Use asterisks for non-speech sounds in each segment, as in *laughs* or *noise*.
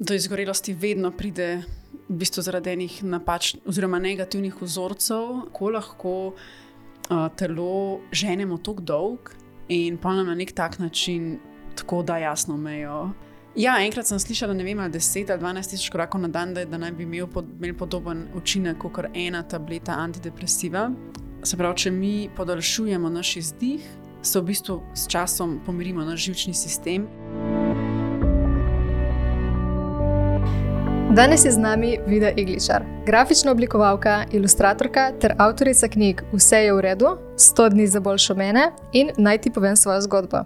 do izgorelosti vedno pride v bistvu zaradi enih napačnih oziroma negativnih vzorcev, ko lahko uh, telo ženemo tako dolg in pa nam na nek tak način tako da jasno mejo. Ja, enkrat sem slišala, ne vem, ali 10 ali 12 tisoč korakov na dan, da, da naj bi imel, pod, imel podoben učinek kot ena tableta antidepresiva. Se pravi, če mi podaljšujemo naš izdih, se v bistvu s časom pomirimo naš živčni sistem. Danes je z nami Vida Igličar, grafična oblikovalka, ilustratorka ter avtorica knjig Vse je v redu, 100 dni za boljšo mene in naj ti povem svojo zgodbo.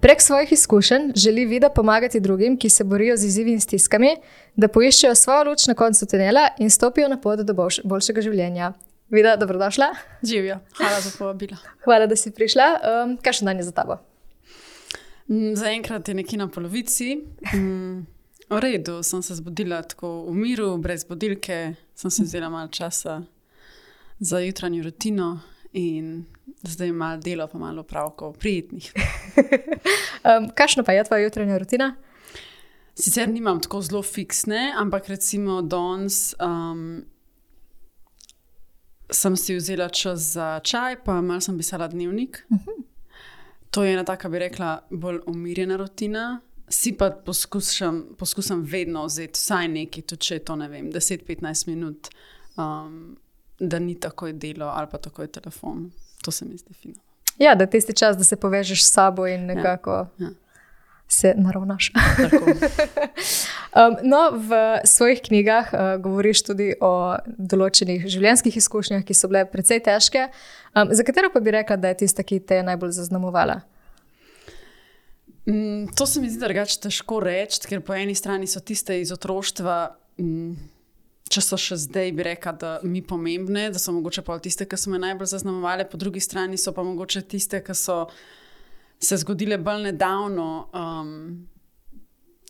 Prek svojih izkušenj želi Vida pomagati drugim, ki se borijo z izzivi in stiskami, da poiščejo svojo luč na koncu tunela in stopijo na pot do boljš boljšega življenja. Vida, dobrodošla. Živijo. Hvala za povabilo. Hvala, da si prišla. Um, kaj še dan je za tabo? Mm, Zaenkrat je nekje na polovici. Mm, v redu, sem se zbudila tako v miru, brez budilke, sem si vzela malo časa za jutranjo rutino in zdaj malo delo, pa malo pravkov, prijetnih. *laughs* Um, kakšna pa je tvoja jutranja rutina? Sicer nimam tako zelo fiksne, ampak recimo danes um, sem si vzela čas za čaj, pa malo sem pisala dnevnik. Uh -huh. To je ena taka, bi rekla, bolj umirjena rutina. Si pa poskušam, poskušam vedno vzeti vsaj nekaj, tudi če je to ne vem, 10-15 minut, um, da ni takoj delo ali pa takoj telefon. To se mi zdi fino. Ja, da tisti čas, da se povežeš s sabo in nekako ja, ja. se naravnaš. *laughs* um, no, v svojih knjigah uh, govoriš tudi o določenih življenjskih izkušnjah, ki so bile precej težke. Um, za katero pa bi rekla, da je tista, ki te je najbolj zaznamovala? Mm, to se mi zdi drugače težko reči, ker po eni strani so tiste iz otroštva. Mm, če so še zdaj, bi rekla, da mi pomembne, da so mogoče pa tiste, ki so me najbolj zaznamovali, po drugi strani so pa mogoče tiste, ki so se zgodile bolj nedavno, um,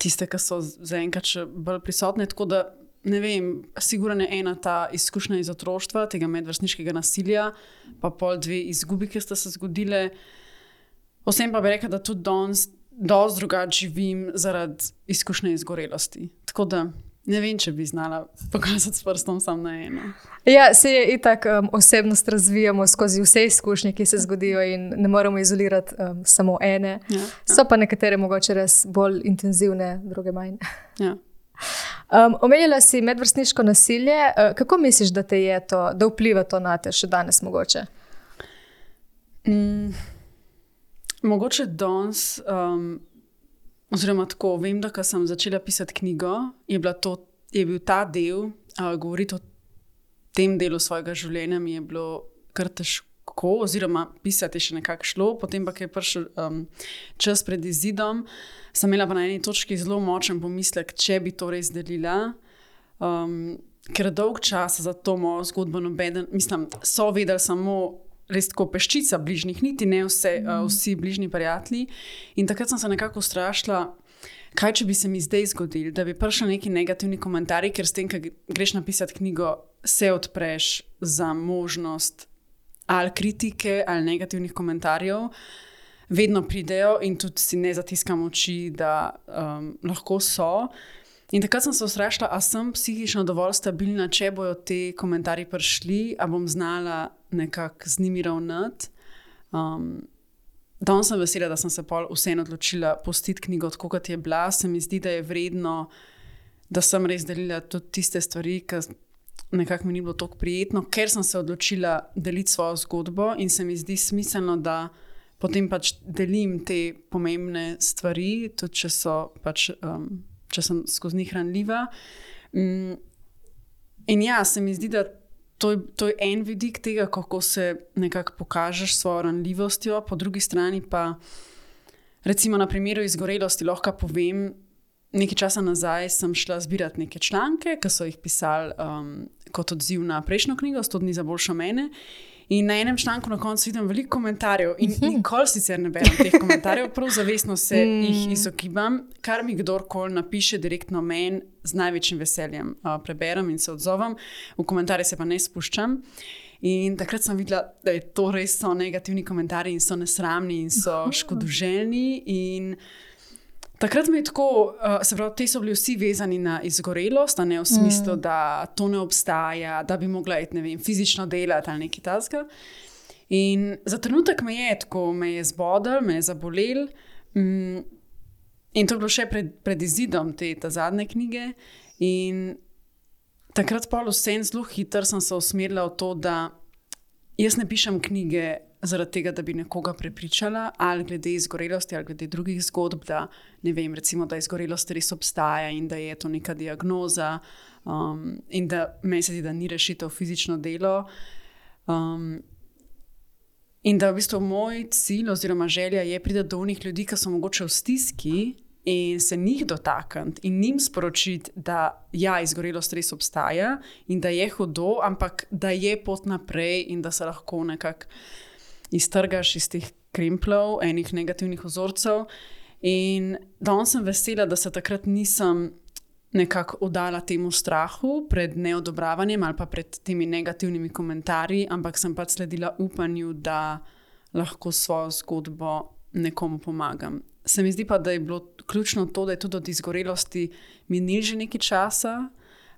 tiste, ki so zaenkrat še bolj prisotne. Tako da ne vem, sigurno je ena ta izkušnja iz otroštva, tega medvrstniškega nasilja, pa pol dve izgubi, ki sta se zgodile. Osem pa bi rekla, da tudi danes. Dosti drugače živim zaradi izkušnje izgorelosti. Tako da Ne vem, če bi znala pokazati s prstom samo na eno. Ja, se je itak um, osebnost razvijamo skozi vse izkušnje, ki se zgodijo, in ne moremo izolirati um, samo ene. Ja, ja. So pa nekatere mogoče res bolj intenzivne, druge manj. Ja. Um, omenjala si medvrstniško nasilje. Uh, kako misliš, da te je to, da vpliva to na te še danes mogoče? Mm, mogoče danes. Um, Oziroma, tako vem, da ko sem začela pisati knjigo, je, to, je bil ta del, uh, govoriti o tem delu svojega življenja, mi je bilo kar težko, oziroma pisati je še nekako šlo. Potem pa, je prišel um, čas pred izidom, sem imela pa na eni točki zelo močen pomislek, če bi to res delila. Um, ker dolg čas za to mojo zgodbo, nobeden, mislim, so vedeli samo res tako peščica bližnjih, niti ne vse, mm. uh, vsi bližnji prijatelji. In takrat sem se nekako strašila, kaj če bi se mi zdaj zgodilo, da bi prišel neki negativni komentarji, ker s tem, ki greš napisati knjigo, se odpreš za možnost ali kritike ali negativnih komentarjev. Vedno pridejo in tudi si ne zatiskam oči, da um, lahko so. In takrat sem se vprašala, ali sem psihično dovolj stabilna, če bodo ti komentarji prišli, ali bom znala nekako z njimi ravnati. Um, Danes sem vesela, da sem se vseeno odločila postiti knjigo tako, kot je bila. Se mi zdi, da je vredno, da sem res delila tudi tiste stvari, ki nekako mi ni bilo tako prijetno, ker sem se odločila deliti svojo zgodbo in se mi zdi smiselno, da potem pač delim te pomembne stvari, tudi če, pač, um, če sem skozi njih ranljiva. Um, in ja, se mi zdi, da to je, to je en vidik tega, kako se nekako pokažeš s svojo ranljivostjo, po drugi strani pa, recimo na primeru izgorelosti, lahko povem. Nekaj časa nazaj sem šla zbirati neke članke, ki so jih pisali um, kot odziv na prejšnjo knjigo, 100 dni za boljšo mene. In na enem članku na koncu vidim veliko komentarjev, in mhm. *laughs* nikoli sicer ne berem teh komentarjev, prav zavestno se mm. jih izogibam. Kar mi kdorkoli napiše direktno meni, z največjim veseljem uh, preberem in se odzovem, v komentarje se pa ne spuščam. In takrat sem videla, da je to res so negativni komentarji in so nesramni in so *laughs* škodoželjni. In Takrat mi je tako, uh, se pravi, ti so bili vsi vezani na izgorelost, ne v smislu, mm. da to ne obstaja, da bi mogla iti vem, fizično delati ali nekaj tasga. In za trenutek me je tako, me je zbodel, me je zabolel. Mm, in to je bilo še pred, pred izidom te zadnje knjige. In takrat pa vsem zelo hitro sem se usmerila v to, da jaz ne pišem knjige zaradi tega, da bi nekoga prepričala, ali glede izgorelosti, ali glede drugih zgodb, da ne vem, recimo, da izgorelost res obstaja in da je to neka diagnoza, um, in da meni se zdi, da ni rešitev fizično delo. Um, in da v bistvu moj cilj oziroma želja je priti do unih ljudi, ki so mogoče v stiski. In se njih dotakniti in jim sporočiti, da ja, izgorelost res obstaja in da je hudo, ampak da je pot naprej in da se lahko nekako iztrgaš iz teh krimplov, enih negativnih vzorcev. In danes sem vesela, da se takrat nisem nekako oddala temu strahu pred neodobravanjem ali pa pred temi negativnimi komentarji, ampak sem pač sledila upanju, da lahko svojo zgodbo nekomu pomagam. Se mi zdi pa, da je bilo ključno to, da je tudi od izgorelosti minil že nekaj časa,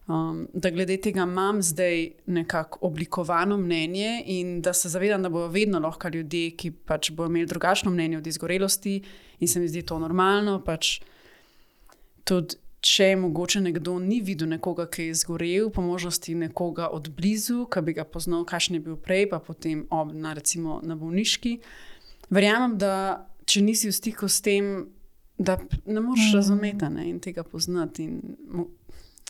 Um, da glede tega imam zdaj nekako oblikovano mnenje in da se zavedam, da bodo vedno lahko ljudje, ki pač bodo imeli drugačno mnenje od izgorelosti in se mi zdi to normalno. Pač tudi, če mogoče nekdo ni videl nekoga, ki je izgorel, po možnosti nekoga od blizu, ki bi ga poznal, kakšen je bil prej, pa potem ob, na, recimo, na bolniški. Verjamem, da če nisi v stiku s tem, da ne moreš mm. razumeti ne, in tega poznati. In,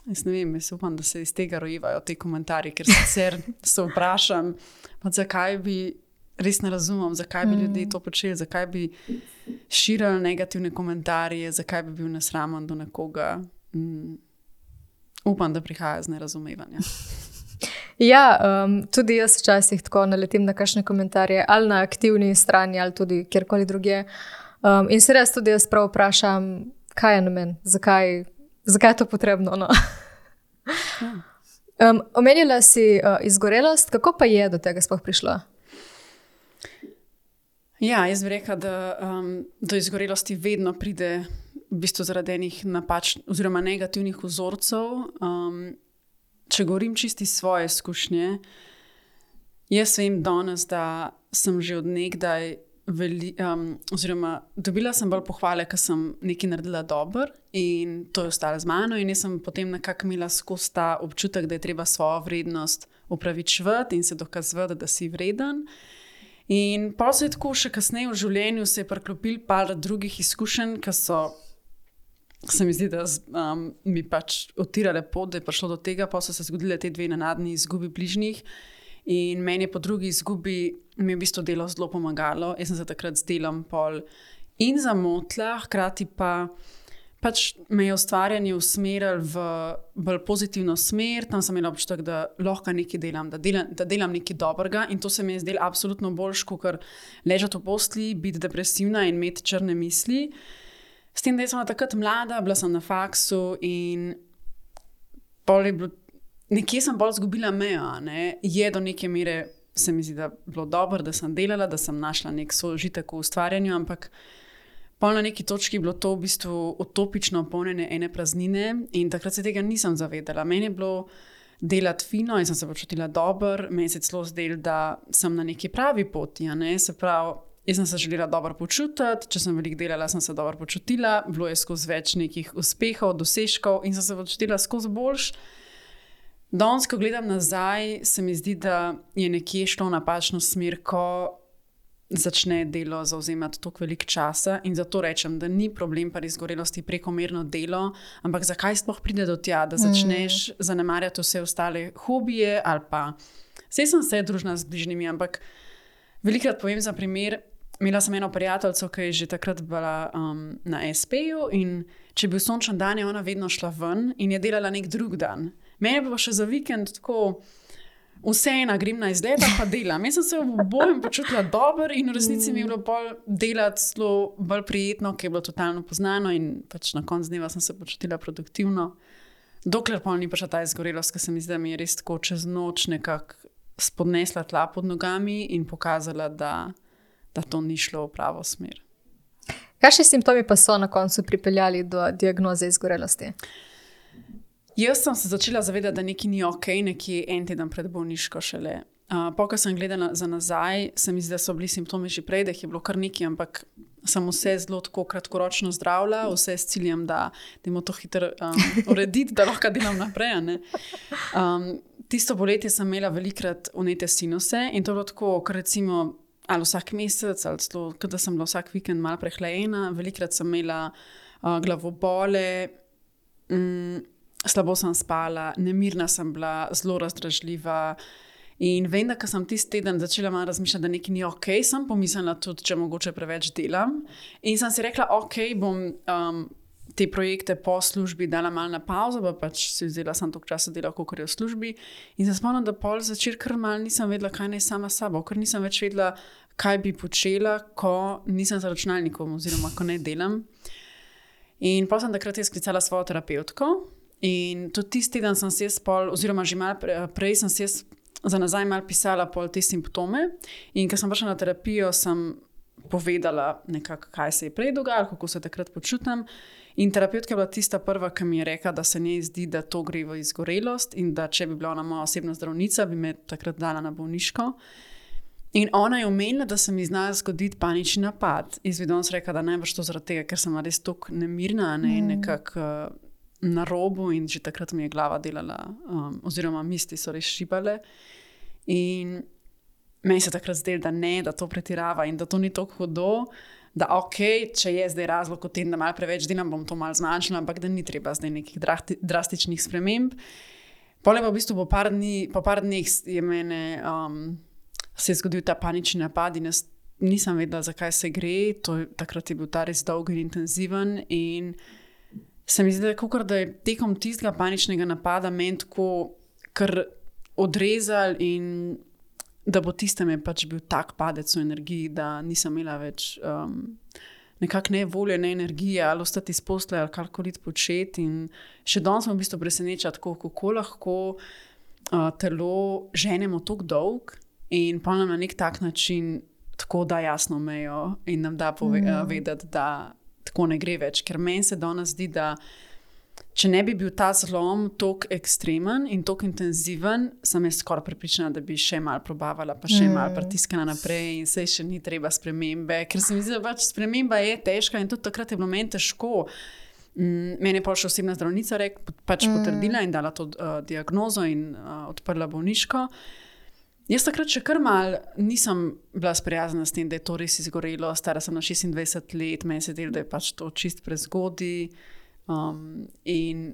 Jaz ne vem, jaz upam, da se iz tega rojivajo ti komentarji, ker sicer se vprašam, zakaj bi, res ne razumem, zakaj bi mm. ljudje to počeli, zakaj bi širili negativne komentarje, zakaj bi bil nesramen do nekoga. Mm. Upam, da prihaja iz nerazumevanja. *laughs* Ja, um, tudi jaz včasih tako naletim na kakšne komentarje, ali na aktivni strani, ali tudi kjerkoli drugje. Um, in se res tudi jaz prav vprašam, kaj je na meni, zakaj zakaj je to potrebno. No? Um, omenila si uh, izgorelost, kako pa je do tega sploh prišlo? Ja, jaz bi rekla, da um, do izgorelosti vedno pride v bistvu zaradi enih napačnih oziroma negativnih vzorcev. Um, če govorim čisti svoje izkušnje, jaz vem danes, da sem že odnegdaj veli, um, oziroma dobila sem bolj pohvale, ker sem nekaj naredila dobro in to je ostalo z mano. In jaz sem potem nekako imela skozi ta občutek, da je treba svojo vrednost upravičevati in se dokazovati, da si vreden. In pa se je tako še kasneje v življenju se je priklopil par drugih izkušenj, ki so. Se mi zdi, da um, mi pač odtirale pot, da je prišlo do tega, pa so se zgodile te dve nenadni izgubi bližnjih. In meni je po drugi izgubi, mi je v bistvu delo zelo pomagalo. Jaz sem se takrat z delom pol in zamotila, hkrati pa pač me je ustvarjanje usmerilo v bolj pozitivno smer. Tam sem imela občutek, da lahko nekaj delam, da delam, da delam nekaj dobrega. In to se mi je zdelo absolutno boljš, kot ležati v postli, biti depresivna in imeti črne misli. S tem, da sem takrat mlada, bila sem na faksu in pol je bilo nekje sem bolj izgubila mejo. Ne? Je do neke mere, se mi zdi, da je bilo dobro, da sem delala, da sem našla nek sožitek v ustvarjanju, ampak pol na neki točki je bilo to v bistvu utopično polnjenje ene praznine in takrat se tega nisem zavedala. Meni je bilo delati fino in sem se počutila dobro, meni se celo zdelo, da sem na neki pravi poti. Ne? Se pravi. Jaz sem se želela dobro počutiti, če sem veliko delala, sem se dobro počutila, bilo je skozi več nekih uspehov, dosežkov in sem se počutila skozi boljši. Danes, ko gledam nazaj, se mi zdi, da je nekje šlo v napačno smer, ko začne delo zauzemati toliko velik časa. In zato rečem, da ni problem pri izgorelosti prekomerno delo, ampak zakaj sploh pride do tega, da začneš mm. zanemarjati vse ostale hobije ali pa. Vse sem se družila z bližnjimi, ampak velikrat povem za primer. Imela sem eno prijateljico, ki je že takrat bila um, na SP-ju in če bi bil sončen dan, je ona vedno šla ven in je delala nek drug dan. Mene pa še za vikend tako. Vseeno grem na izlet, pa delam. Jaz sem se v boju počutila dobro in v resnici mi je bilo bolj delati zelo bolj prijetno, ker je bilo totalno poznano in pač na koncu dneva sem se počutila produktivno. Dokler pa ni prišla ta izgorelost, ker se mi zdi, da mi je res tako čez noč nekako spodnesla tla pod nogami in pokazala, da, da to ni šlo v pravo smer. Kakšni simptomi pa so na koncu pripeljali do diagnoze izgorelosti? Jaz sem se začela zavedati, da nekaj ni ok, nekje en teden pred bolniško šele. Uh, po, ko sem gledala za nazaj, se mi zdi, da so bili simptomi že prej, da jih je bilo kar nekaj, ampak sem vse zelo kratkoročno zdravila, vse s ciljem, da imamo to hitro um, urediti, da lahko delam naprej. Um, tisto poletje sem imela velikrat unete sinuse in to je bilo tako, ker recimo ali vsak mesec, ali celo, da sem bila vsak vikend malo prehlajena, velikrat sem imela uh, glavobole. Um, Slabo sem spala, nemirna sem bila, zelo razdražljiva. In vem, da sem tisti teden začela malo razmišljati, da nekaj ni ok, sem pomislila tudi, če mogoče preveč delam. In sem si rekla, ok, bom um, te projekte po službi dala malo na pauzo, pa pač si vzela sem toliko časa delala, kot je v službi. In se spomnim, da pol začer kar mal nisem vedela, kaj naj sama sabo, ker nisem več vedela, kaj bi počela, ko nisem za računalnikom oziroma ko ne delam. In pa sem takrat sklicala svojo terapeutko. In tudi tisti teden sem se spol, oziroma že malo prej sem se za nazaj malo pisala pol te simptome. In ker sem prišla na terapijo, sem povedala, nekak, kaj se je prej dogajalo, kako se takrat počutim. In terapeutka je bila tista prva, ki mi je rekla, da se ne zdi, da to gre v izgorelost in da če bi bila ona moja osebna zdravnica, bi me takrat dala na bolniško. In ona je omenila, da se mi zna zgoditi panični napad. Izvedom sem rekla, da boš to zaradi tega, ker sem res tako nemirna ne, in mm. nekako uh, na robu in že takrat mi je glava delala, um, oziroma misli so res šibale. In meni se takrat zdelo, da ne, da to pretirava in da to ni tako hudo. Da, ok, če je zdaj razlog v tem, da malo preveč delam, bom to malo zmanjšala, ampak da ni treba zdaj nekih drastičnih sprememb. Pole pa v bistvu po par, dni, po par dneh je meni um, se je zgodil ta panični napad in jaz nisem vedela, zakaj se gre. To, takrat je bil ta res dolg in intenziven. In se mi zdi, da, da je tekom tistega paničnega napada meni tako, ker odrezali, in da bo tistem pač bil tak padec v energiji, da nisem imela več um, nekakšne ne volje, ne energije, ali ostati izposle, ali karkoli početi. In še danes smo v bistvu presenečeni, kako lahko uh, telo ženemo tako dolg in pa nam na nek tak način. Tako da jasno mejo in nam da povedati, mm. da tako ne gre več. Ker meni se danes zdi, da Če ne bi bil ta zlom tako ekstremen in tako intenziven, sem jaz skoraj pripričana, da bi še malo probavala, pa še mm. malo pritiskala naprej in se še ni treba spremembe. Ker se mi zdi, da pač sprememba je težka in tudi takrat je bilo meni težko. Mm, meni je pa še osebna zdravnica rek, pač mm. potrdila in dala to uh, diagnozo in uh, odprla bolniško. Jaz takrat še kar mal nisem bila sprijaznjena s tem, da je to res izgorelo. Stara sem na 26 let, meni se zdi, da je pač to čist prezgodaj. Um, in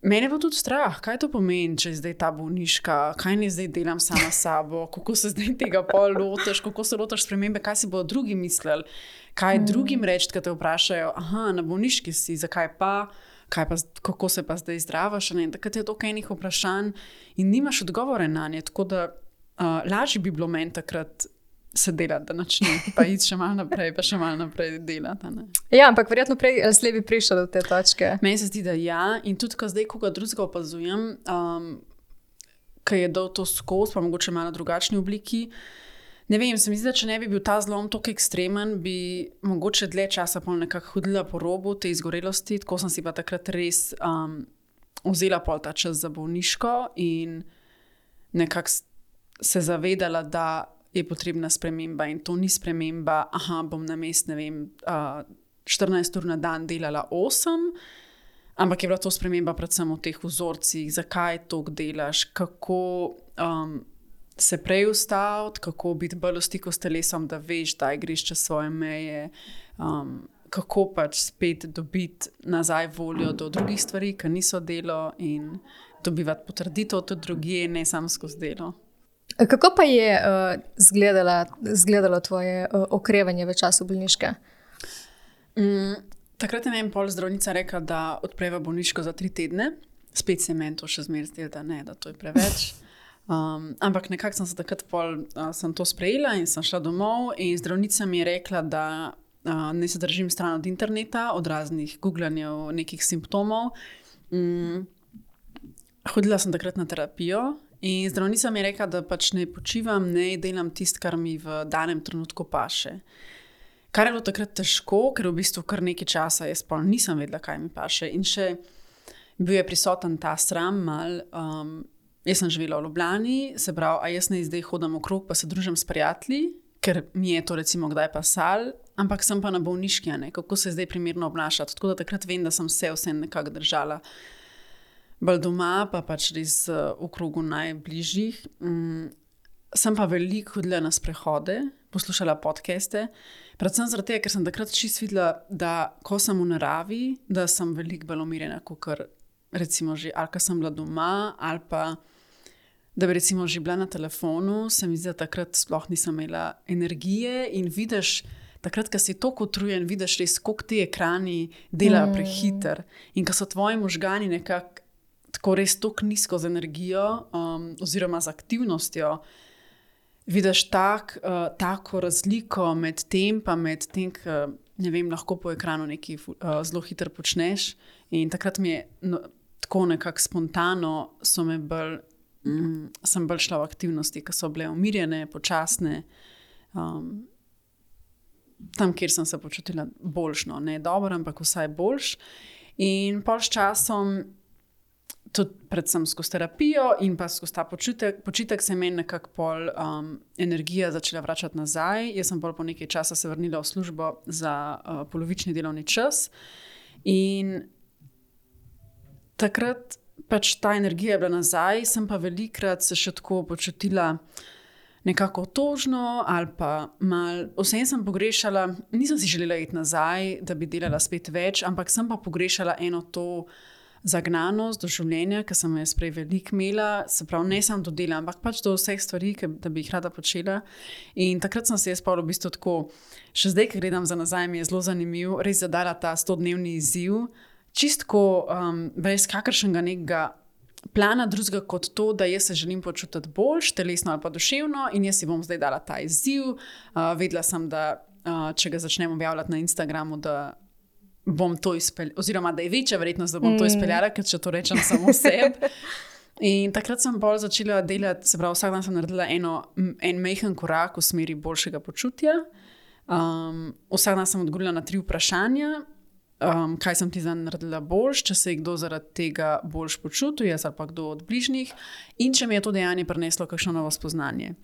mene je tudi strah, kaj to pomeni, če je zdaj ta bolniška, kaj ne zdaj delam sama s sabo, kako se zdaj tega pol lotiš, kako se lotiš spremembe, kaj si bodo drugi mislili, kaj mm. drugim reči, ki te vprašajo, aha, na bolniški si, zakaj pa. Pa, kako se pa zdaj zdravaš? Takrat je to enih vprašanj in nimaš odgovore na nje. Tako da uh, lažje bi bilo meni takrat se delati, da načne, pa iti še malo naprej, pa še malo naprej delati. Ja, ampak verjetno prej ali slej bi prišel do te točke. Meni se zdi, da ja. In tudi, ko zdaj koga drugega opazujem, um, ki je dal to skozi, pa mogoče malo drugačni obliki. Ne vem, se mi zdi, da če ne bi bil ta zlom tako ekstremen, bi mogoče dlje časa pol nekako hodila po robu te izgorelosti. Tako sem si pa takrat res um, vzela pol ta čas za bolniško in nekako se zavedala, da je potrebna sprememba in to ni sprememba, da bom na mest, ne vem, uh, 14 ur na dan delala 8. Ampak je bila to sprememba predvsem v teh vzorcih, zakaj to delaš, kako um, se prej ustaviti, kako biti bolj v stiku s telesom, da veš, da greš čez svoje meje, um, kako pač spet dobiti nazaj voljo do drugih stvari, ki niso delo in dobivati potrditev od drugih, ne samo skozi delo. Kako pa je uh, zgledala, zgledalo tvoje uh, okrevanje v času bolniške? Mm, takrat je meni pol zdravnica rekla, da odpreva bolniško za tri tedne, spet se meni to še zmeraj zdelo, da ne, da to je preveč. *laughs* Um, ampak nekako sem se takrat pol, uh, sem to sprejela in sem šla domov. Zdravnica mi je rekla, da uh, ne se držim stran od interneta, od raznih googlanjev, nekih simptomov. Um, hodila sem takrat na terapijo In zdravnica mi je rekla, da pač ne počivam, ne delam tisto, kar mi v danem trenutku paše. kar je bilo takrat težko, ker v bistvu kar nekaj časa jaz pa nisem vedela, kaj mi paše. In še bil je prisoten ta sram, mal. Um, jaz sem živela v Ljubljani, se pravi, a jaz ne zdaj hodim okrog, pa se družim s prijatelji, ker mi je to recimo kdaj pasal, ampak sem pa na bolniški, ne, kako se zdaj primerno obnašati. Tako da takrat vem, da sem se vse nekako držala. Bolj doma, pa pač res uh, v krogu najbližjih. Mm, sem pa veliko hodila na sprehode, poslušala podcaste. Predvsem zato, ker sem takrat čisto videla, da ko sem v naravi, da sem veliko bolj umirjena, kot kar recimo že, ali pa sem bila doma, ali pa da bi recimo že bila na telefonu, se mi zdi, da takrat sploh nisem imela energije in vidiš. Takrat, ko si tako utrujen, vidiš res, kako ti ekrani delajo mm. prehiter in ko so tvoji možgani nekako tako res tako nizko z energijo um, oziroma z aktivnostjo, vidiš tak, uh, tako razliko med tem, pa med tem, ki ne vem, lahko po ekranu nekaj uh, zelo hitro počneš. In takrat mi je no, tako nekako spontano, bolj, mm, sem bolj šla v aktivnosti, ki so bile umirjene, počasne. Um, tam, kjer sem se počutila boljšno, ne dobro, ampak vsaj boljš. In pol s časom tudi predvsem skozi terapijo in pa skozi ta počitek, počitek se meni nekako pol um, energija začela vračati nazaj. Jaz sem bolj po nekaj časa se vrnila v službo za uh, polovični delovni čas. In takrat pač ta energija je bila nazaj, sem pa velikrat se še tako počutila. Nekako tožno, ali pa malo, vsem sem pogrešala, nisem si želela iti nazaj, da bi delala spet več, ampak sem pa pogrešala eno to, uh, zagnanost do življenja, ki sem jih prej veliko imela, se pravi, ne samo do dela, ampak pač do vseh stvari, ki bi jih rada počela. In takrat sem se jaz pa v bistvu tako, še zdaj, ki gledam za nazaj, mi je zelo zanimiv, res zadala ta 100-dnevni izziv, čistko, um, brez kakršnega nekega. Plana drugega kot to, da jaz se želim počutiti bolj, telesno ali pa duševno, in jaz si bom zdaj dala ta izziv. Uh, vedela sem, da uh, če ga začnem objavljati na Instagramu, da bom to izpeljala, oziroma da je večja verjetnost, da bom mm. to izpeljala, ker če to rečem samo *laughs* sebi. In takrat sem bolj začela delati, se pravi, vsak dan sem naredila eno, en majhen korak v smeri boljšega počutja. Um, vsak dan sem odgovorila na tri vprašanja, um, kaj sem ti zdaj naredila boljš, če se je kdo zaradi tega boljš počutil, jaz ali pa kdo od bližnjih, in če mi je to dejanje prineslo kakšno novo spoznanje.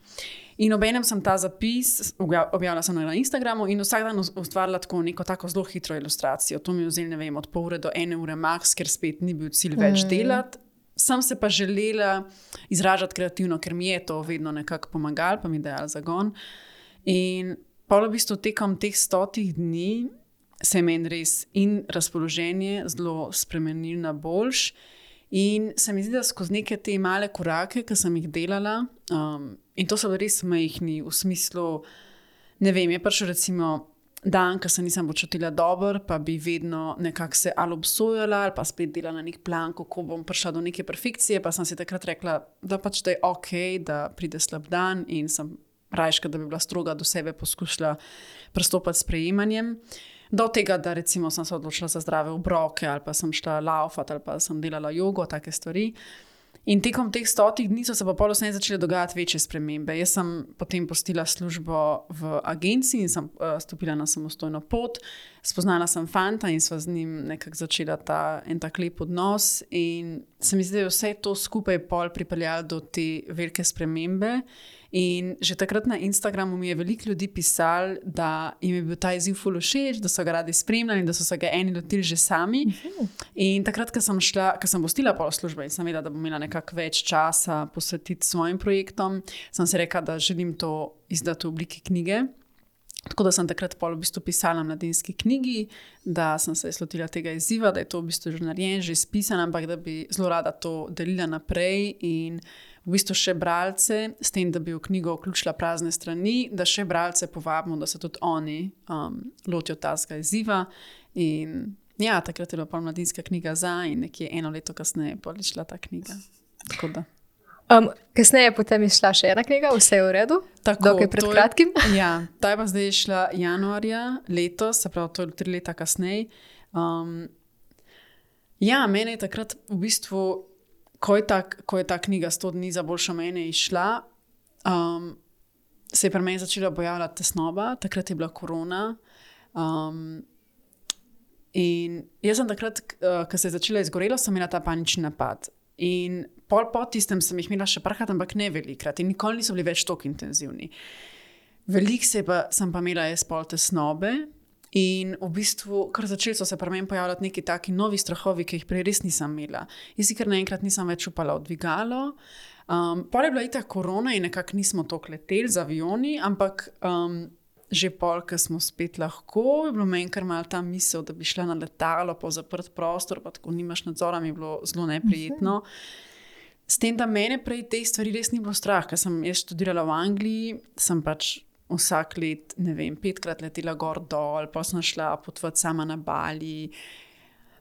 In obenem sem ta zapis objavila na Instagramu in vsak dan ustvarila tako neko tako zelo hitro ilustracijo. To mi je vzelo, ne vem, od pol ure do ene ure max, ker spet ni bil cilj več mm. delati. Sem se pa želela izražati kreativno, ker mi je to vedno nekako pomagalo, pa mi je dajal zagon. In pa v bistvu tekom teh stotih dni se je meni res in razpoloženje zelo spremenilo na boljš. In se mi zdi, da skozi neke te male korake, ki sem jih delala, um, in to so res majhni v smislu, ne vem, je prišel recimo dan, ko se nisem počutila dobro, pa bi vedno nekako se ali obsojala, ali pa spet delala na nek plan, kako bom prišla do neke perfekcije. Pa sem si takrat rekla, da pač da je ok, da pride slab dan in sem rajška, da bi bila stroga do sebe, poskušala pristopiti s prejemanjem. Do tega, da recimo, sem se odločila za zdrave obroke, ali pa sem šla laufati, ali pa sem delala jogo, take stvari. In tekom teh stotih dni so se pa polosne začele dogajati večje spremembe. Jaz sem potem postila službo v agenciji in sem uh, stopila na samostojno pot. Spoznala sem fanta in sva z njim nekako začela ta en tak lep odnos. In se mi zdi, da je vse to skupaj pol pripeljalo do te velike spremembe. In že takrat na Instagramu mi je veliko ljudi pisalo, da jim je bil ta izziv ful všeč, da so ga radi spremljali in da so se ga eni lotili že sami. Mhm. In takrat, ko sem šla, ko sem postila pol službe in sem vedela, da bom imela nekako več časa posvetiti svojim projektom, sem si rekla, da želim to izdati v obliki knjige. Tako da sem takrat v bistvu pisala na mladinski knjigi, da sem se lotila tega izziva, da je to v bistvu že narejen, že spisan, ampak da bi zelo rada to delila naprej. In v bistvu še bralce, s tem, da bi v knjigo vključila prazne strani, da še bralce povabimo, da se tudi oni um, lotijo tega izziva. In ja, takrat je bila pa mladinska knjiga za in nekje eno leto kasneje je šla ta knjiga. Um, kasneje potem je šla še ena knjiga, vse je v redu, tako je pred kratkim. *laughs* Ja, ta je pa zdaj šla januarja letos, se pravi, to je tri leta kasneje. Um, ja, meni je takrat v bistvu ko je, ta, ko je ta knjiga 100 dni za boljšo mene išla, um, se je pri meni začela pojavljati tesnoba, takrat je bila korona. Um, in jaz sem takrat, uh, ko se je začela izgorela, sem imela ta panični napad. In pol po tistem sem jih imela še parkrat, ampak ne velikrat, in nikoli niso bili več tako intenzivni. Veliko se pa, sem pa imela jaz pol tesnobe. In v bistvu, kar začeli so se pri meni pojavljati neki taki novi strahovi, ki jih prej res nisem imela. Jaz si kar naenkrat nisem več upala v dvigalo. Um, Pol je bila ita korona in nekako nismo tako leteli z avioni, ampak um, že pol, ki smo spet lahko, je bilo meni kar mal ta misel, da bi šla na letalo po zaprt prostor, pa tako nimaš nadzora, mi je bilo zelo neprijetno. S tem, da mene prej te stvari res ni bilo strah, ker sem jaz študirala v Angliji, sem pač vsak let, ne vem, petkrat letela gor dol, pa sem šla potovati sama na Bali.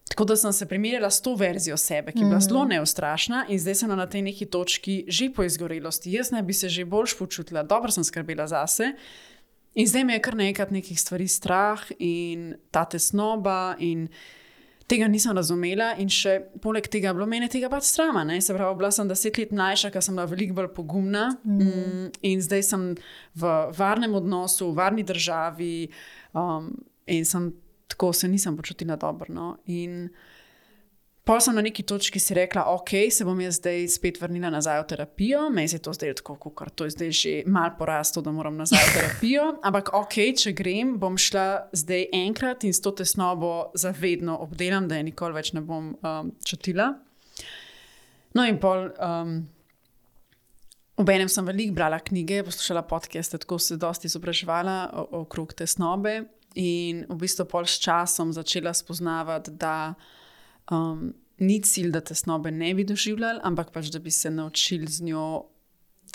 Tako da sem se primerjala s to verzijo sebe, ki je bila mm. zelo neustrašna, in zdaj sem na tej neki točki že po izgorelosti. Jaz ne bi se že bolj počutila, dobro sem skrbela zase. In zdaj me je kar nekaj nekih stvari strah in ta tesnoba. In tega nisem razumela, in še poleg tega je bilo meni tega pač strama. Ne? Se pravi, bila sem deset let mlajša, ker sem bila veliko bolj pogumna mm. in zdaj sem v varnem odnosu, v varni državi um, in sem tako se nisem počutila dobro. No? In pa sem na neki točki si rekla, ok, se bom jaz zdaj spet vrnila nazaj v terapijo. Meni se je to zdaj tako, kot to je zdaj že mal poraslo, da moram nazaj v terapijo. *laughs* Ampak ok, če grem, bom šla zdaj enkrat in s to tesnobo zavedno obdelam, da je nikoli več ne bom um, čutila. No in pol. Um, Obenem sem veliko brala knjige, poslušala podcaste, tako se dosti izobraževala okrog tesnobe. In v bistvu pol s časom začela spoznavati, da um, ni cilj, da tesnobe ne bi doživljali, ampak pač, da bi se naučili z njo.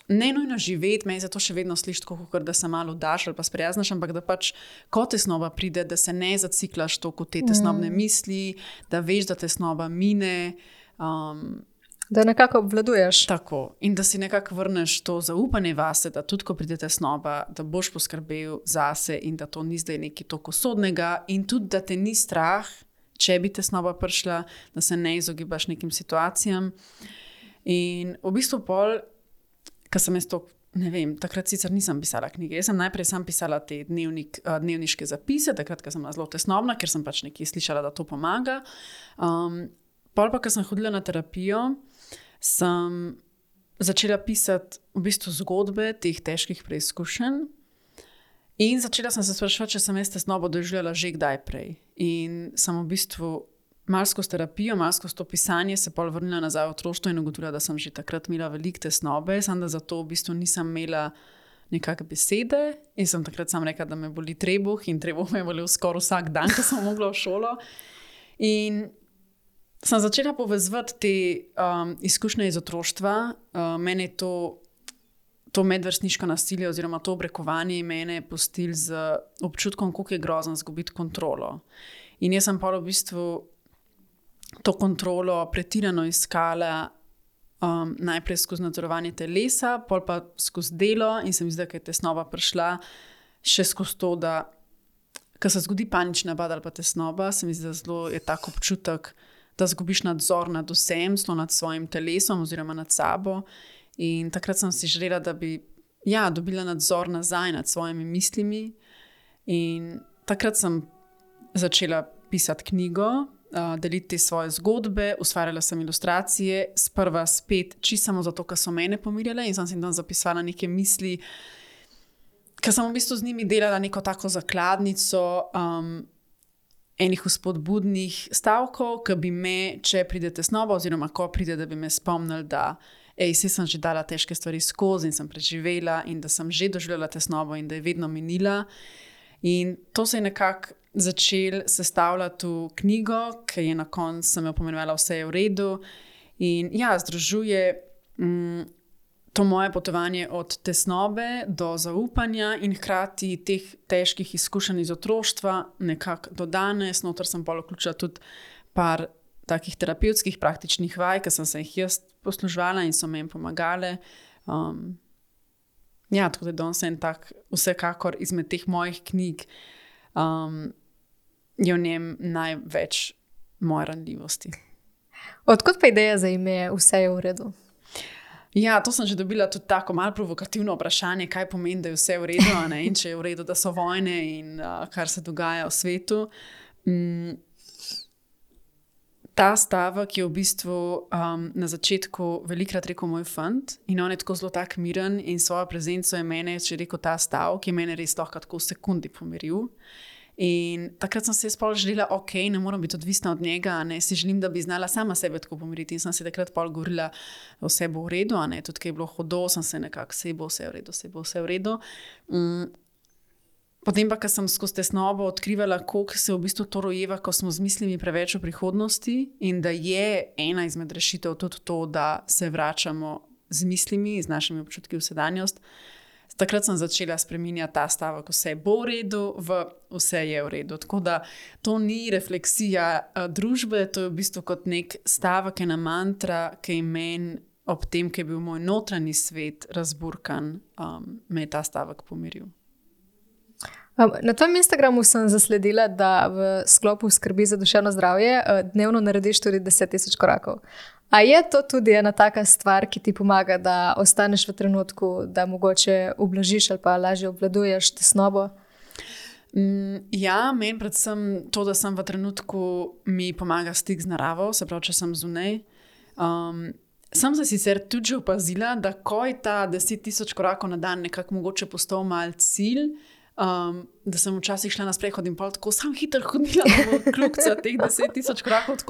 Ne nujno živeti, me je to še vedno slišati, kot da se malo daš ali pa sprijaznaš, ampak da pač, ko tesnoba pride, da se ne zaciklaš to, kot te tesnobne mm. misli, da veš, da tesnoba mine. Um, da nekako obvladuješ. Tako. In da si nekako vrneš to zaupanje vase, da tudi ko pride tesnoba, da boš poskrbel zase in da to ni zdaj nekaj tako sodnega, in tudi da te ni strah če bi tesnoba prišla, da se ne izogibaš nekim situacijam. In v bistvu, pol, kar sem jaz to. Ne vem, takrat sicer nisem pisala knjige. Jaz sem najprej sam pisala te dnevnik, dnevniške zapise, takrat, ko sem bila zelo tesnobna, ker sem pač nekaj slišala, da to pomaga. Um, pol pa, ko sem hodila na terapijo, sem začela pisati v bistvu zgodbe teh težkih preizkušenj. In začela sem se sprašovati, če sem jaz tesnobo doživljala že kdaj prej. In sem v bistvu malo skozi terapijo, malo skozi to pisanje se pol vrnila nazaj v otroštvo in ugotovila, da sem že takrat imela veliko tesnobe, samo da zato v bistvu nisem imela nekakšne besede. In sem takrat sam rekla, da me boli trebuh in trebuh me je bolel skoraj vsak dan, ko sem mogla v šolo. In sem začela povezati te um, izkušnje iz otroštva. Uh, meni je to to medvrstniško nasilje oziroma to obrekovanje mene postil z občutkom, kako je grozno izgubiti kontrolo. In jaz sem pa v bistvu to kontrolo pretirano iskala. Um, najprej skozi nadzorovanje telesa, pol pa skozi delo, in se mi zdi, da je tesnoba prišla še skozi to, da ko se zgodi panična bada ali pa tesnoba, se mi zdi, da zelo je tako občutek, da zgubiš nadzor nad vsem, zelo nad svojim telesom oziroma nad sabo. In takrat sem si želela, da bi ja, dobila nadzor nazaj nad svojimi mislimi. In takrat sem začela pisati knjigo, uh, deliti svoje zgodbe, ustvarjala sem ilustracije, sprva spet čisto samo zato, ker so mene pomirjale in sem si tam zapisala neke misli. Ker sem v bistvu z njimi delala neko tako zakladnico um, enih spodbudnih stavkov, ki bi me, če pridete snova, oziroma ko pride, da bi me spomnili, da ej, si sem že dala težke stvari skozi in sem preživela, in da sem že doživela tesnobo in da je vedno minila. In to se je nekako začel sestavljati v knjigo, ki je na koncu sem jo pomenovala, vse je v redu. In ja, združuje mm, to moje potovanje od tesnobe do zaupanja in hkrati teh težkih izkušenj iz otroštva, nekako do danes, notor sem pa vključila tudi par takih terapevtskih praktičnih vaj, ki sem se jih jaz poslužvala in so mi pomagale. Um, ja, tako da danes en tak, vsekakor izmed teh mojih knjig, um, je v njem največ moje ranljivosti. Odkud pa ideja za ime, vse je v redu? Ja, to sem že dobila tudi tako malo provokativno vprašanje, kaj pomeni, da je vse v redu, in če je v redu, da so vojne in uh, kar se dogaja v svetu. Mm, ta stavek je v bistvu um, na začetku velikrat rekel moj fant in on je tako zelo tak miren in svojo prezenco je meni, če rekel ta stavek, ki je meni res lahko tako v sekundi pomiril. In takrat sem se sploh želela, ok, ne moram biti odvisna od njega, ne si želim, da bi znala sama sebe tako pomiriti. In sem se takrat pol govorila, vse bo v redu, tudi, ki je bilo hodo, sem se nekako, vse bo vse v redu, vse bo vse v redu. Um, potem pa, ko sem skozi tesnobo odkrivala, koliko se v bistvu to rojeva, ko smo z mislimi preveč v prihodnosti in da je ena izmed rešitev tudi to, da se vračamo z mislimi, z našimi občutki v sedanjost takrat sem začela spremenjati ta stavek, vse bo v redu, v vse je v redu. Tako da to ni refleksija uh, družbe, to je v bistvu kot nek stavek, ena mantra, ki je meni ob tem, ki je bil moj notranji svet razburkan, um, me je ta stavek pomiril. Na tem Instagramu sem zasledila, da v sklopu skrbi za duševno zdravje uh, dnevno narediš tudi 10.000 korakov. A je to tudi ena taka stvar, ki ti pomaga, da ostaneš v trenutku, da mogoče ublažiš ali pa lažje obvladuješ tesnobo? Mm, ja, meni predvsem to, da sem v trenutku, mi pomaga stik z naravo, se pravi, če sem zunaj. Um, sem se sicer tudi opazila, da ko je ta 10.000 korakov na dan nekako mogoče postal mal cilj. Um, da sem včasih šla na sprehod in pa tako sam hitro hodila, da bo kljub teh 10.000 korakov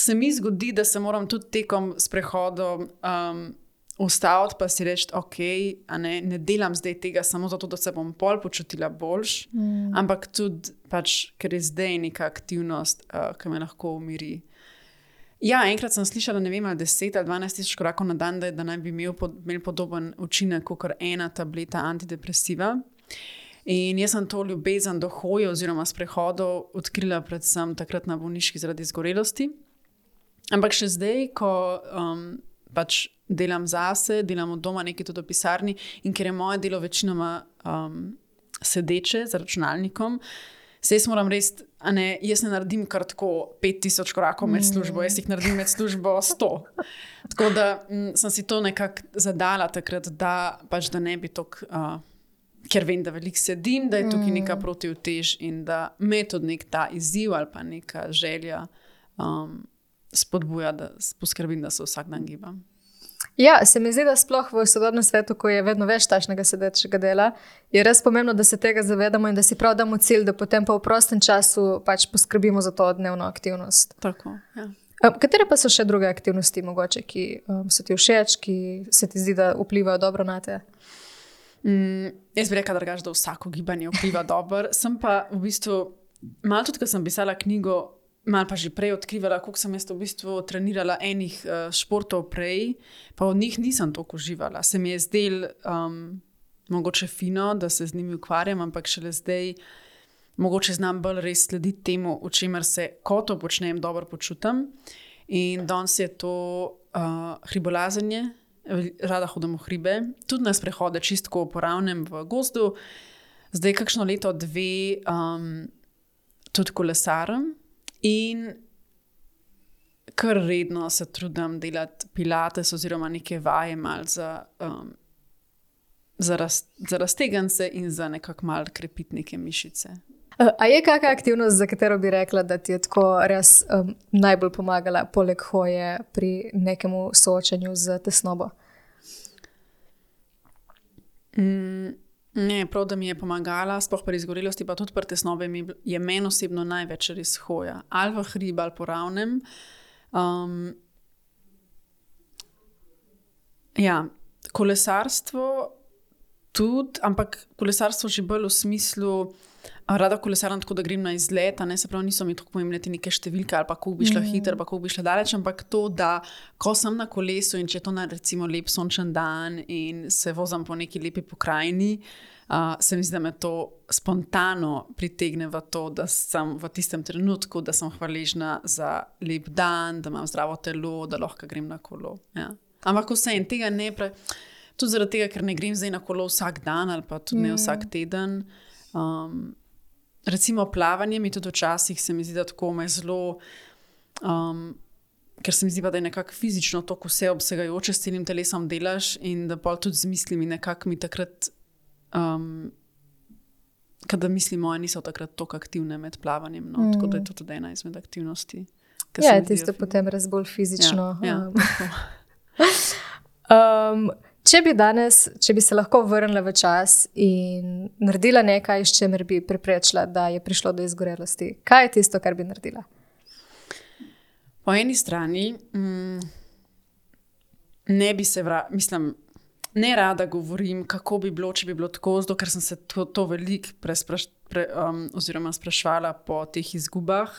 se mi zgodi, da se moram tudi tekom sprehoda um, ustaviti, pa si reči, ok, ne, ne delam zdaj tega samo zato, da se bom pol počutila boljš, mm. ampak tudi, pač, ker je zdaj neka aktivnost, uh, ki me lahko umiri. Ja, enkrat sem slišala, ne vem, 10 ali 12 tisoč korakov na dan, da, da naj bi imel, pod, imel podoben učinek kot ena tableta antidepresiva. In jaz sem to ljubezen do hoje oziroma sprehodov odkrila predvsem takrat na bolniški zaradi izgorelosti. Ampak še zdaj, ko um, pač delam zase, delam od doma nekaj tudi v pisarni in ker je moje delo večinoma um, sedeče za računalnikom. Se jaz moram res, ne, jaz ne naredim kar tako 5000 korakov med službo, jaz jih naredim med službo 100. Tako da m, sem si to nekako zadala takrat, da, pač, da ne bi to, uh, ker vem, da veliko sedim, da je tukaj neka protivtež in da me tudi nek ta izziv ali pa neka želja. Um, spodbuja, da poskrbim, da se vsak dan gibam. Ja, se mi zdi, da sploh v sodobnem svetu, ko je vedno več tašnega sedečega dela, je res pomembno, da se tega zavedamo in da si prav damo cilj, da potem pa v prostem času pač poskrbimo za to dnevno aktivnost. Tako, ja. Katere pa so še druge aktivnosti, mogoče, ki um, so ti všeč, ki se ti zdi, da vplivajo dobro na te? Mm, jaz bi rekel, da, da vsako gibanje vpliva dobro. Sem pa v bistvu, malo tudi, ko sem pisala knjigo, Mal pa že prej odkrivala, kako sem jaz v bistvu trenirala enih uh, športov prej, pa v njih nisem toliko uživala. Se mi je zdel um, mogoče fino, da se z njimi ukvarjam, ampak šele zdaj mogoče znam bolj res slediti temu, v čemer se, ko to počnem, dobro počutim. In danes je to uh, hribolazenje, rada hodim v hribe, tudi na sprehode, čistko po ravnem v gozdu, zdaj kakšno leto, dve, um, tudi kolesarem. In kar redno se trudim delati pilates oziroma neke vaje za, um, za, raz, za raztegance in za nekako malo krepiti neke mišice. A je kakšna aktivnost, za katero bi rekla, da ti je tako res um, najbolj pomagala, poleg hoje, pri nekem soočanju z tesnobo? Mm. Ne, prav, da mi je pomagala, sploh pri izgorelosti, pa tudi pri tesnobi, je meni osebno največ res hoja. Ali v hrib ali po ravnem. Um, ja, kolesarstvo tudi, ampak kolesarstvo že bolj v smislu rada kolesaram tako, da grem na izlet, ne se pravi, niso mi tako pomembne neke številke ali pa kako bi šla mm. hitro, pa kako bi šla daleč, ampak to, da ko sem na kolesu in če je to na recimo lep sončen dan in se vozim po neki lepi pokrajini. Uh, se mi zdi, da me to spontano pritegne v to, da sem v tistem trenutku, da sem hvaležna za lep dan, da imam zdravo telo, da lahko grem na kolo. Ja. Ampak vse en tega ne pre. Tudi zaradi tega, ker ne grem zdaj na kolo vsak dan ali pa tudi mm. ne vsak teden. Um, recimo plavanje mi tudi včasih se mi zdi, da tako me zelo. Um, ker se mi zdi, pa, da je nekako fizično tako vseobsegajoče s celim telesom delaš in da pa tudi z mislimi nekako mi takrat. Um, Kada misli moje niso takrat tako aktivne med plavanjem, no, mm. tako da je to tudi ena izmed aktivnosti. Ja, tisto potem res bolj fizično. Ja, ja, um, *laughs* *laughs* če bi danes, če bi se lahko vrnila v čas in naredila nekaj, s čimer bi preprečila, da je prišlo do izgorelosti, kaj je tisto, kar bi naredila? Po eni strani mm, ne bi se vrnila, mislim. Ne rada govorim, kako bi bilo, če bi bilo tako, zato ker sem se to, to veliko prespraš, pre, um, sprašvala po teh izgubah,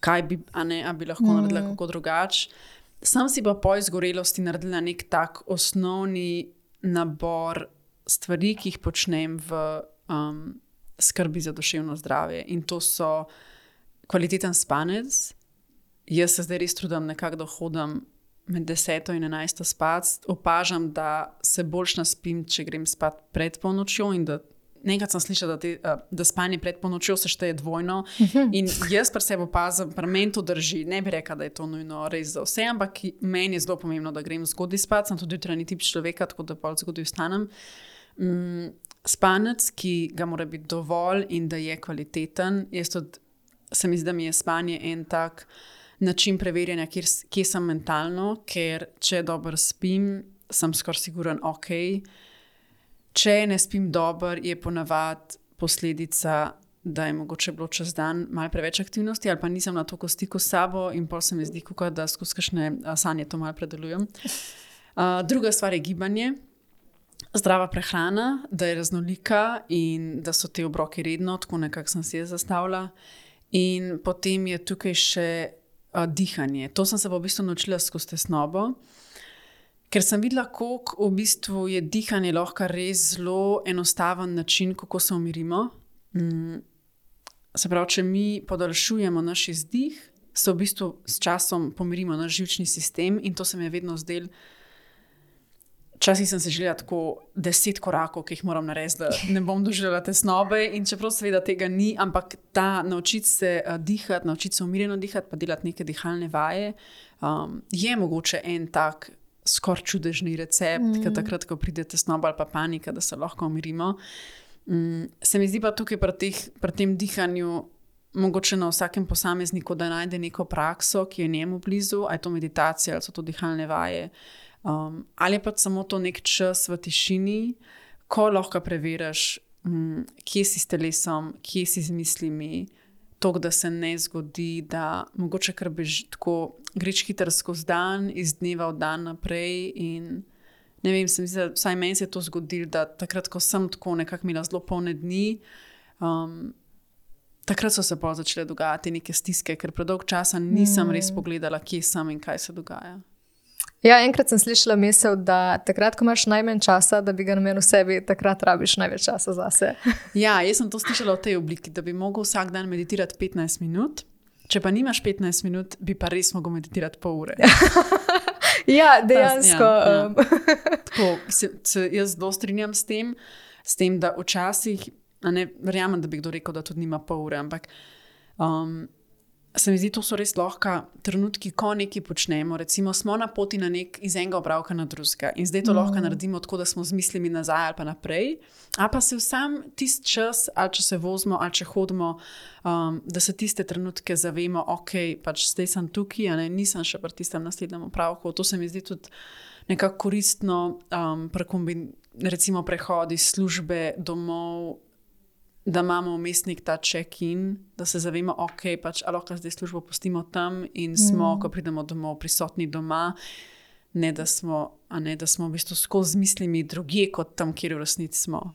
kaj bi, a ne, a bi lahko mm. naredila kako drugače. Sam si pa po izgorelosti naredila nek tak osnovni nabor stvari, ki jih počnem v um, skrbi za duševno zdravje. In to so kvaliteten spanec. Jaz se zdaj res trudim, nekako dohodam med 10 in 11 spat, opažam, da se boljš naspim, če grem spat pred polnočjo. Nekaj sem slišala, da, te, da spanje pred polnočjo se šteje dvojno. In jaz pa se opazim, da meni to drži. Ne bi rekla, da je to nujno res za vse, ampak meni je zelo pomembno, da grem zgodaj spat. Sem tudi jutranji tip človeka, tako da pa zgodaj vstanem. Mm, spanec, ki ga mora biti dovolj in da je kvaliteten. Jaz tudi se mi zdi, da mi je spanje en tak način preverjanja, kjer, kje sem mentalno, ker če dobro spim, sem skoraj siguren, ok. Če ne spim dobro, je ponavadi posledica, da je mogoče bilo čez dan malo preveč aktivnosti, ali pa nisem na to stiku s sabo in pol se mi zdi, kuka, da skozi kakšne sanje to malo predelujem. Uh, druga stvar je gibanje. Zdrava prehrana, da je raznolika in da so te obroke redno, tako nekako sem si jaz zastavila. In potem je tukaj še uh, dihanje. To sem se v bistvu naučila skozi tesnobo, ker sem videla, kako v bistvu je dihanje lahko res zelo enostaven način, kako se umirimo. Mm. Se pravi, če mi podaljšujemo naš izdih, se v bistvu s časom pomirimo naš živčni sistem in to se mi je vedno zdelo. Včasih sem se želela tako deset korakov, ki jih moram narediti, da ne bom doživela te snobe. In čeprav seveda tega ni, ampak ta naučiti se uh, dihati, naučiti se umirjeno dihati, pa delati neke dihalne vaje, um, je mogoče en tak skoraj čudežni recept, mm. ki takrat, ko pride te snobe ali pa panika, da se lahko umirimo. Um, se mi zdi pa tukaj pri, teh, pri tem dihanju. Mogoče na vsakem posamezniku, da najde neko prakso, ki je njemu blizu, ali je to meditacija, ali so to dihalne vaje. Um, ali pa samo to nek čas v tišini, ko lahko preveriš, um, kje si s telesom, kje si z mislimi, to, da se ne zgodi, da mogoče kar bež tako greš hitro skozi dan, iz dneva v dan naprej. In, ne vem, se mi zdi, vsaj meni se je to zgodilo, da takrat, ko sem tako nekako imela zelo polne dni. Um, Takrat so se pa začele dogajati neke stiske, ker predolgo časa nisem res mm. pogledala, kje sem in kaj se dogaja. Ja, enkrat sem slišala misel, da takrat, ko imaš najmanj časa, da bi ga namenil sebi, takrat rabiš največ časa zase. *laughs* ja, jaz sem to slišala v tej obliki, da bi lahko vsak dan meditirati 15 minut. Če pa nimaš 15 minut, bi pa res lahko meditirati pol ure. *laughs* ja, dejansko. Ja, ja. Um. *laughs* Tako, se, se jaz zelo strinjam s tem, s tem, da včasih, ne verjamem, da bi kdo rekel, da tudi nima pol ure, ampak um, se mi zdi, da so res lahko trenutki, ko nekaj počnemo. Recimo, smo na poti na nek, iz enega opravka na drugega in zdaj to mm. lahko naredimo tako, da smo z mislimi nazaj ali pa naprej. Ali pa se vsem tisti čas, ali če se vozimo, ali če hodimo, um, da se tiste trenutke zavemo, ok, pač zdaj sem tukaj, ne, nisem še pri tistem naslednjem opravku. To se mi zdi tudi nekako koristno, um, recimo prehodi službe domov da imamo vmesnik ta check-in, da se zavemo, ok, pač lahko zdaj službo pustimo tam in smo, mm. ko pridemo domov, prisotni doma. Ne da, smo, ne, da smo v bistvu skozi mislimi druge, kot tam, kjer v resnici smo.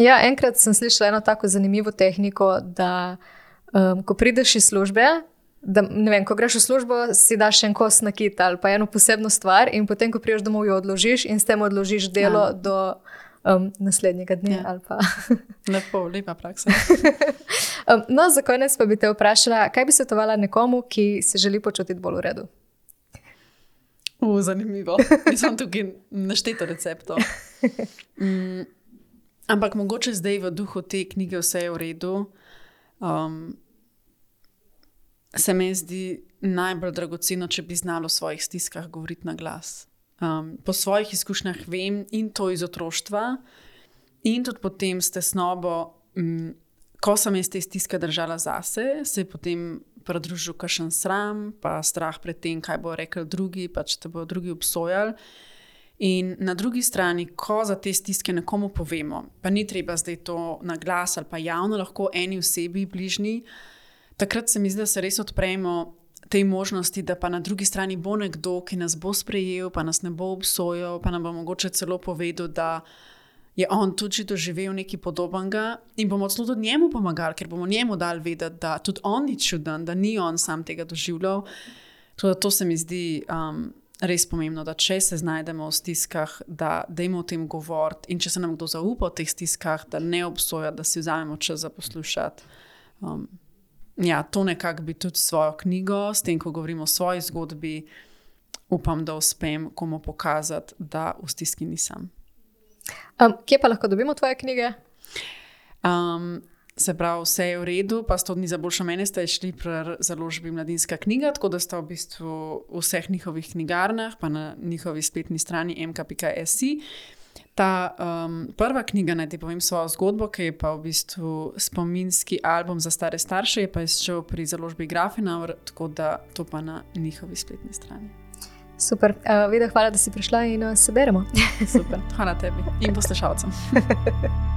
Ja, enkrat sem slišala eno tako zanimivo tehniko, da um, ko prideš iz službe, da vem, ko greš v službo, si daš en kos na kit ali pa eno posebno stvar, in potem, ko priješ domov, jo odložiš in s tem odložiš delo ja. do um, naslednjega dne. Ja. *laughs* Lepo, lepa praksa. *laughs* um, no, za konec pa bi te vprašala, kaj bi svetovala nekomu, ki se želi počutiti bolj v redu? Uh, zanimivo. Nisem tukaj našteto receptov. Mm, ampak mogoče zdaj v duhu te knjige vse je v redu. Um, se mi zdi najbolj dragoceno, če bi znalo o svojih stiskah govoriti na glas. Um, po svojih izkušnjah vem in to iz otroštva, in tudi potem s tesnobo, um, ko sem jaz te stiske držala zase, se je potem pridružil kašen sram, pa strah pred tem, kaj bo rekel drugi, pa če te bodo drugi obsojali. In na drugi strani, ko za te stiske nekomu povemo, pa ni treba zdaj to na glas ali pa javno, lahko eni osebi bližnji, takrat se mi zdi, da se res odpremo tej možnosti, da pa na drugi strani bo nekdo, ki nas bo sprejel, pa nas ne bo obsojal, pa nam bo mogoče celo povedal, da je on tudi doživel nekaj podobnega in bomo celo tudi njemu pomagali, ker bomo njemu dali vedeti, da tudi on ni čuden, da ni on sam tega doživljal. To, to se mi zdi. Um, Res pomembno, da če se znajdemo v stiskah, da dajmo o tem govoriti, in če se nam kdo zaupa v teh stiskah, da ne obsoja, da si vzamemo čas za poslušati. Um, ja, to nekako bi tudi svojo knjigo, s tem, ko govorimo o svoji zgodbi, upam, da uspem komu pokazati, da v stiski nisem. Um, kje pa lahko dobimo tvoje knjige? Um, se pravi, vse je v redu, pa sto dni za boljšo mene ste šli pri založbi Mladinska knjiga, tako da ste v bistvu v vseh njihovih knjigarnah, pa na njihovi spletni strani mk.si. Ta um, prva knjiga, naj ti povem svojo zgodbo, ki je pa v bistvu spominski album za stare starše, je pa izšel pri založbi Grafina, tako da to pa na njihovi spletni strani. Super, uh, Vida, hvala, da si prišla in uh, se beremo. Super, hvala tebi in poslušalcem. *laughs*